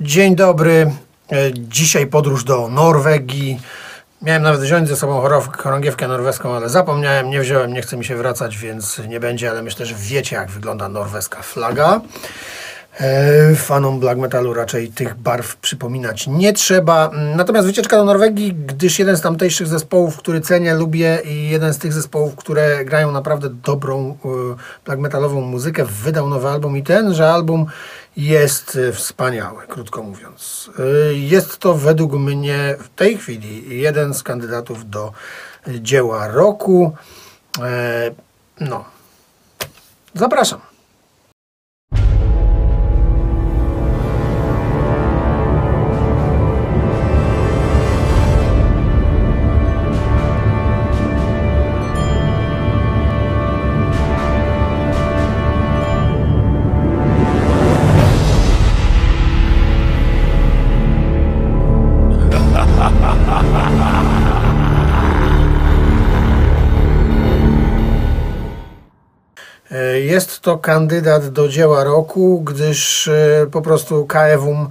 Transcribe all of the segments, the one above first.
Dzień dobry. E, Dzisiaj podróż do Norwegii. Miałem nawet wziąć ze sobą chorągiewkę norweską, ale zapomniałem, nie wziąłem, nie chce mi się wracać, więc nie będzie, ale myślę, że wiecie, jak wygląda norweska flaga. E, Fanom black metalu raczej tych barw przypominać nie trzeba. Natomiast wycieczka do Norwegii, gdyż jeden z tamtejszych zespołów, który cenię, lubię i jeden z tych zespołów, które grają naprawdę dobrą e, black metalową muzykę, wydał nowy album i tenże album jest e, wspaniały, krótko mówiąc. E, Jest to według mnie w tej chwili jeden z kandydatów do dzieła roku. E, No, zapraszam. Jest to kandydat do dzieła roku, gdyż e, po prostu KFUM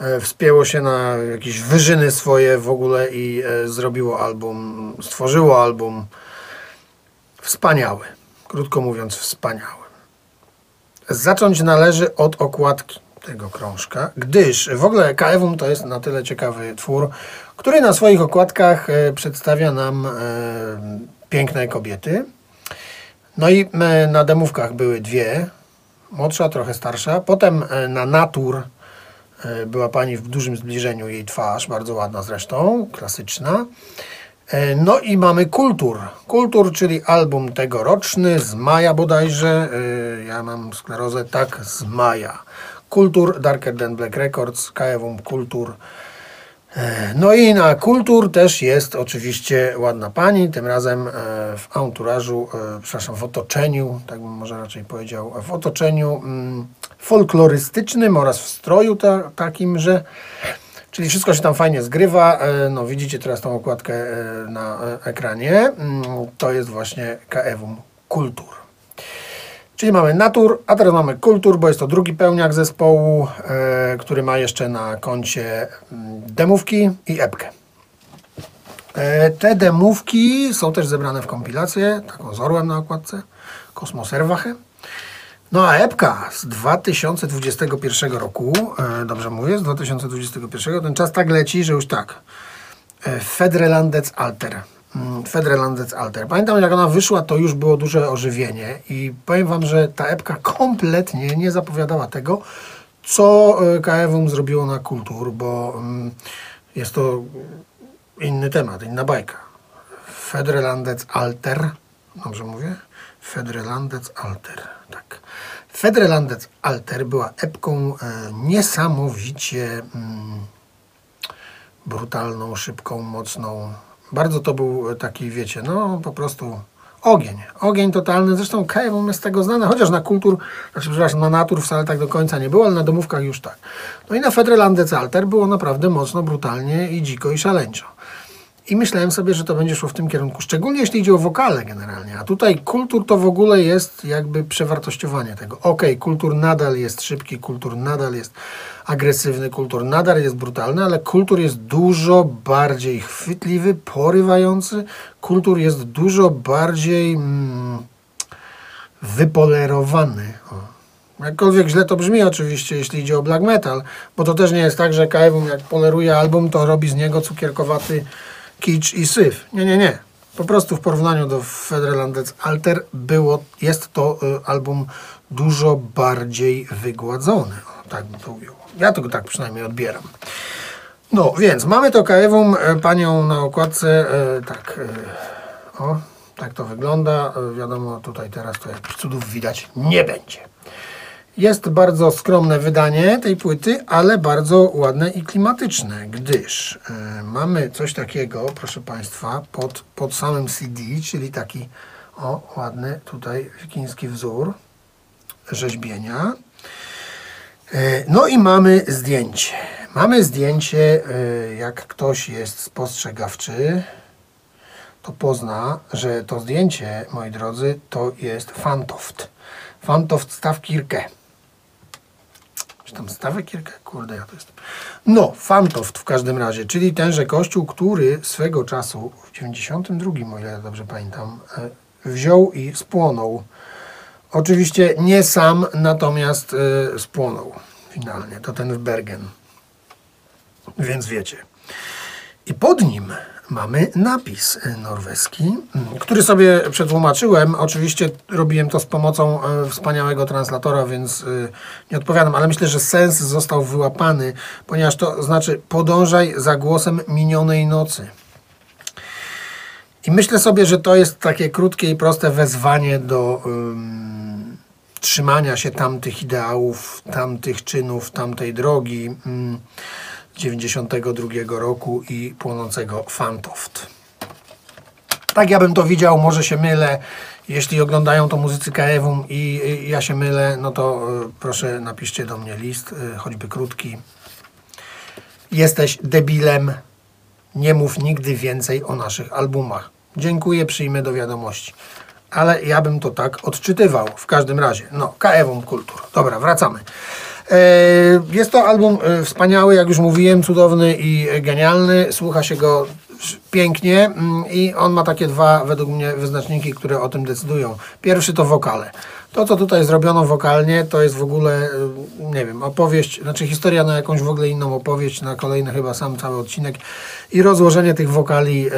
e, wspięło się na jakieś wyżyny swoje w ogóle i e, zrobiło album, stworzyło album wspaniały. Krótko mówiąc, wspaniały. Zacząć należy od okładki tego krążka, gdyż w ogóle KFUM to jest na tyle ciekawy twór, który na swoich okładkach przedstawia nam piękne kobiety. No i e, na demówkach były dwie, młodsza, trochę starsza. Potem e, na Natur e, była pani w dużym zbliżeniu, jej twarz, bardzo ładna zresztą, klasyczna. No i mamy Kultur. Kultur, czyli album tegoroczny z maja bodajże. Ja mam sklerozę, tak, z maja. Kultur, Darker Than Black Records, KFUM Kultur. E, No i na kultur też jest oczywiście ładna pani, tym razem e, w anturażu, e, przepraszam, w otoczeniu, tak bym może raczej powiedział, w otoczeniu mm, folklorystycznym oraz w stroju ta, takim, że czyli wszystko się tam fajnie zgrywa. No widzicie teraz tą okładkę na ekranie. Mm, To jest właśnie KEWUM Kultur. Czyli mamy Natur, a teraz mamy Kultur, bo jest to drugi pełniak zespołu, e, który ma jeszcze na koncie mm, demówki i epkę. E, te demówki są też zebrane w kompilację, taką z orłem na okładce, Kosmoserwache. No a epka z 2021 roku, e, dobrze mówię, z 2021, ten czas tak leci, że już tak. Fedrelandec Alter. Mm, Fedrelandec Alter. Pamiętam, jak ona wyszła, to już było duże ożywienie i powiem Wam, że ta epka kompletnie nie zapowiadała tego, co e, KFUM zrobiło na kultur, bo mm, jest to inny temat, inna bajka. Fedrelandec Alter. Dobrze mówię? Fedrelandec Alter. Tak. Fedrelandec Alter była epką e, niesamowicie mm, brutalną, szybką, mocną. Bardzo to był taki, wiecie, no po prostu ogień. Ogień totalny. Zresztą KFUM jest z tego znane, chociaż na kultur, znaczy przepraszam, na natur wcale tak do końca nie było, ale na domówkach już tak. No i na Fedrelandec Alter było naprawdę mocno, brutalnie i dziko i szaleńczo. I myślałem sobie, że to będzie szło w tym kierunku, szczególnie jeśli idzie o wokale generalnie. A tutaj kultur to w ogóle jest jakby przewartościowanie tego. Okej, kultur nadal jest szybki, kultur nadal jest agresywny, kultur nadal jest brutalny, ale kultur jest dużo bardziej chwytliwy, porywający. Kultur jest dużo bardziej mm, wypolerowany. O. Jakkolwiek źle to brzmi oczywiście, jeśli idzie o black metal, bo to też nie jest tak, że KFUM jak poleruje album, to robi z niego cukierkowaty kicz i syf. Nie, nie, nie. Po prostu w porównaniu do Federlandec Alter było, jest to y, album dużo bardziej wygładzony. O, tak bym to ujął. Ja to tak przynajmniej odbieram. No, więc mamy to KFUM, e, panią na okładce, e, tak, e, o, tak to wygląda. Wiadomo, tutaj teraz to jakichś cudów widać nie będzie. Jest bardzo skromne wydanie tej płyty, ale bardzo ładne i klimatyczne, gdyż e, mamy coś takiego, proszę Państwa, pod, pod samym CD, czyli taki o, ładny tutaj wikiński wzór rzeźbienia. E, No i mamy zdjęcie. Mamy zdjęcie, e, jak ktoś jest spostrzegawczy, to pozna, że to zdjęcie, moi drodzy, to jest Fantoft. Fantoft Stawkirke. Czy tam stawek kilka? Kurde, ja to jestem. No, Fantoft w każdym razie, czyli tenże kościół, który swego czasu w 92, o ile ja dobrze pamiętam, e, wziął i spłonął. Oczywiście nie sam, natomiast e, spłonął finalnie. To ten w Bergen. Więc wiecie. I pod nim mamy napis e, norweski, m, który sobie przetłumaczyłem. Oczywiście robiłem to z pomocą e, wspaniałego translatora, więc e, nie odpowiadam, ale myślę, że sens został wyłapany, ponieważ to znaczy podążaj za głosem minionej nocy. I myślę sobie, że to jest takie krótkie i proste wezwanie do ym, trzymania się tamtych ideałów, tamtych czynów, tamtej drogi. Ym, 92 roku i płonącego Fantoft. Tak ja bym to widział, może się mylę. Jeśli oglądają to muzycy Kaewum i ja się mylę, no to y, proszę napiszcie do mnie list, y, choćby krótki. Jesteś debilem, nie mów nigdy więcej o naszych albumach. Dziękuję, przyjmę do wiadomości. Ale ja bym to tak odczytywał w każdym razie. No, Kaewum Kultur. Dobra, wracamy. E, Jest to album e, wspaniały, jak już mówiłem, cudowny i genialny. Słucha się go pięknie mm, i on ma takie dwa, według mnie, wyznaczniki, które o tym decydują. Pierwszy to wokale. To, co tutaj zrobiono wokalnie, to jest w ogóle, y, nie wiem, opowieść, znaczy historia na jakąś w ogóle inną opowieść, na kolejny chyba sam cały odcinek i rozłożenie tych wokali y,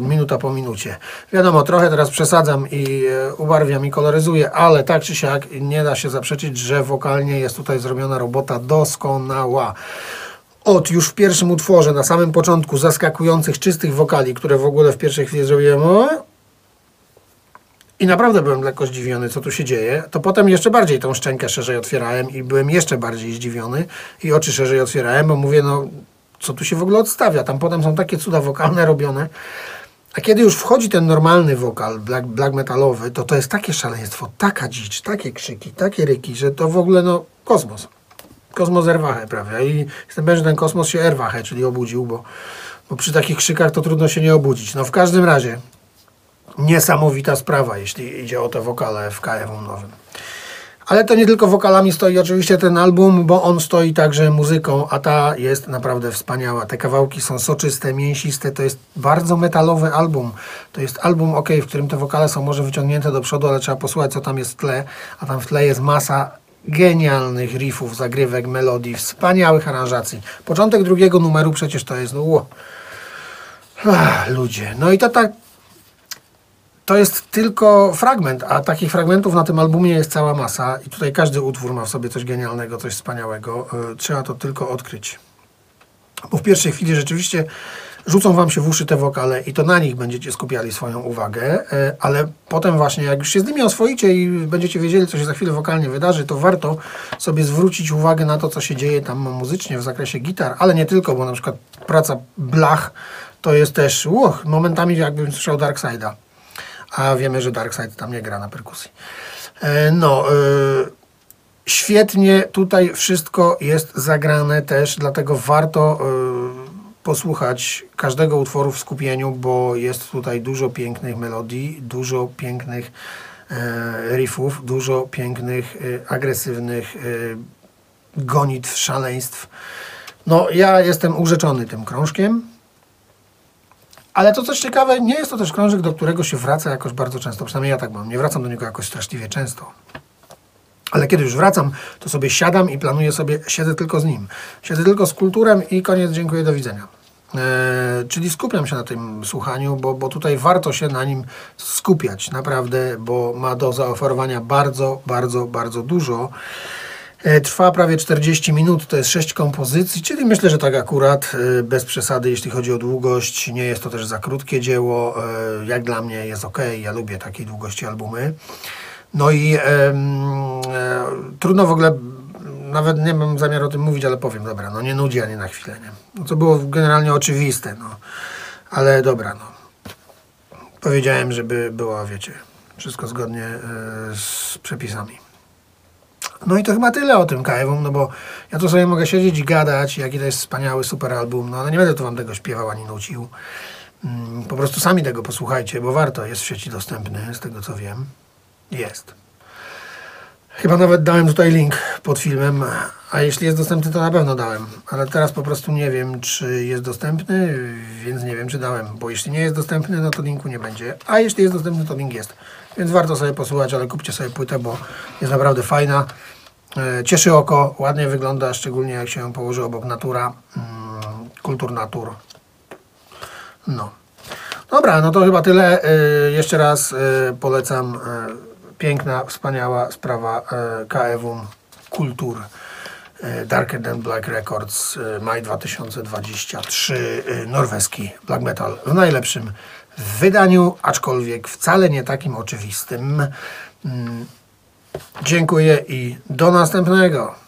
minuta po minucie. Wiadomo, trochę teraz przesadzam i y, ubarwiam i koloryzuję, ale tak czy siak nie da się zaprzeczyć, że wokalnie jest tutaj zrobiona robota doskonała od już w pierwszym utworze, na samym początku, zaskakujących, czystych wokali, które w ogóle w pierwszej chwili zrobiłem i naprawdę byłem lekko zdziwiony, co tu się dzieje, to potem jeszcze bardziej tą szczękę szerzej otwierałem i byłem jeszcze bardziej zdziwiony i oczy szerzej otwierałem, bo mówię, no co tu się w ogóle odstawia? Tam potem są takie cuda wokalne robione. A kiedy już wchodzi ten normalny wokal, black, black metalowy, to to jest takie szaleństwo, taka dzicz, takie krzyki, takie ryki, że to w ogóle no kosmos. Kosmos erwachę prawie. I jestem pewien, że ten kosmos się erwachę, czyli obudził, bo, bo przy takich krzykach to trudno się nie obudzić. No w każdym razie niesamowita sprawa, jeśli idzie o te wokale w KF nowym. Ale to nie tylko wokalami stoi oczywiście ten album, bo on stoi także muzyką, a ta jest naprawdę wspaniała. Te kawałki są soczyste, mięsiste, to jest bardzo metalowy album. To jest album, ok, w którym te wokale są może wyciągnięte do przodu, ale trzeba posłuchać, co tam jest w tle, a tam w tle jest masa genialnych riffów, zagrywek, melodii, wspaniałych aranżacji. Początek drugiego numeru przecież to jest, no. Ach, ludzie. No i to tak, to jest tylko fragment, a takich fragmentów na tym albumie jest cała masa i tutaj każdy utwór ma w sobie coś genialnego, coś wspaniałego. E, Trzeba to tylko odkryć. Bo w pierwszej chwili rzeczywiście rzucą wam się w uszy te wokale i to na nich będziecie skupiali swoją uwagę, e, ale potem właśnie jak już się z nimi oswoicie i będziecie wiedzieli, co się za chwilę wokalnie wydarzy, to warto sobie zwrócić uwagę na to, co się dzieje tam muzycznie w zakresie gitar, ale nie tylko, bo na przykład praca blach to jest też, uch, momentami jakbym słyszał Darkside'a a wiemy, że Darkseid tam nie gra na perkusji. E, No, e, świetnie tutaj wszystko jest zagrane też, dlatego warto posłuchać każdego utworu w skupieniu, bo jest tutaj dużo pięknych melodii, dużo pięknych e, riffów, dużo pięknych, e, agresywnych e, gonitw, szaleństw. No, ja jestem urzeczony tym krążkiem. Ale to coś ciekawe, nie jest to też krążek, do którego się wraca jakoś bardzo często. Przynajmniej ja tak mam. Nie wracam do niego jakoś straszliwie często. Ale kiedy już wracam, to sobie siadam i planuję sobie, siedzę tylko z nim. Siedzę tylko z kulturem i koniec, dziękuję, do widzenia. Eee, czyli skupiam się na tym słuchaniu, bo, bo tutaj warto się na nim skupiać, naprawdę, bo ma do zaoferowania bardzo, bardzo, bardzo dużo. E, Trwa prawie 40 minut, to jest 6 kompozycji, czyli myślę, że tak akurat, e, bez przesady, jeśli chodzi o długość. Nie jest to też za krótkie dzieło. e, Jak dla mnie jest ok, ja lubię takiej długości albumy. No i e, trudno w ogóle, nawet nie mam zamiaru o tym mówić, ale powiem, dobra, no nie nudzi ani na chwilę, nie? No to było generalnie oczywiste, no. Ale dobra, no. Powiedziałem, żeby było, wiecie, wszystko zgodnie e, z przepisami. No i to chyba tyle o tym Kaewum, no bo ja tu sobie mogę siedzieć i gadać, jaki to jest wspaniały, super album, no ale nie będę tu wam tego śpiewał ani nucił. Mm, Po prostu sami tego posłuchajcie, bo warto, jest w sieci dostępny, z tego co wiem. Jest. Chyba nawet dałem tutaj link pod filmem, a jeśli jest dostępny, to na pewno dałem. Ale teraz po prostu nie wiem, czy jest dostępny, więc nie wiem, czy dałem. Bo jeśli nie jest dostępny, no to linku nie będzie. A jeśli jest dostępny, to link jest. Więc warto sobie posłuchać, ale kupcie sobie płytę, bo jest naprawdę fajna. E, Cieszy oko, ładnie wygląda, szczególnie jak się ją położy obok natura, mm, kultur natur. No. Dobra, no to chyba tyle. Y, Jeszcze raz y, polecam. Piękna, wspaniała sprawa y, KFUM Kultur. y, Darker Than Black Records, y, maj 2023, y, norweski black metal w najlepszym wydaniu, aczkolwiek wcale nie takim oczywistym. Mm, Dziękuję i do następnego.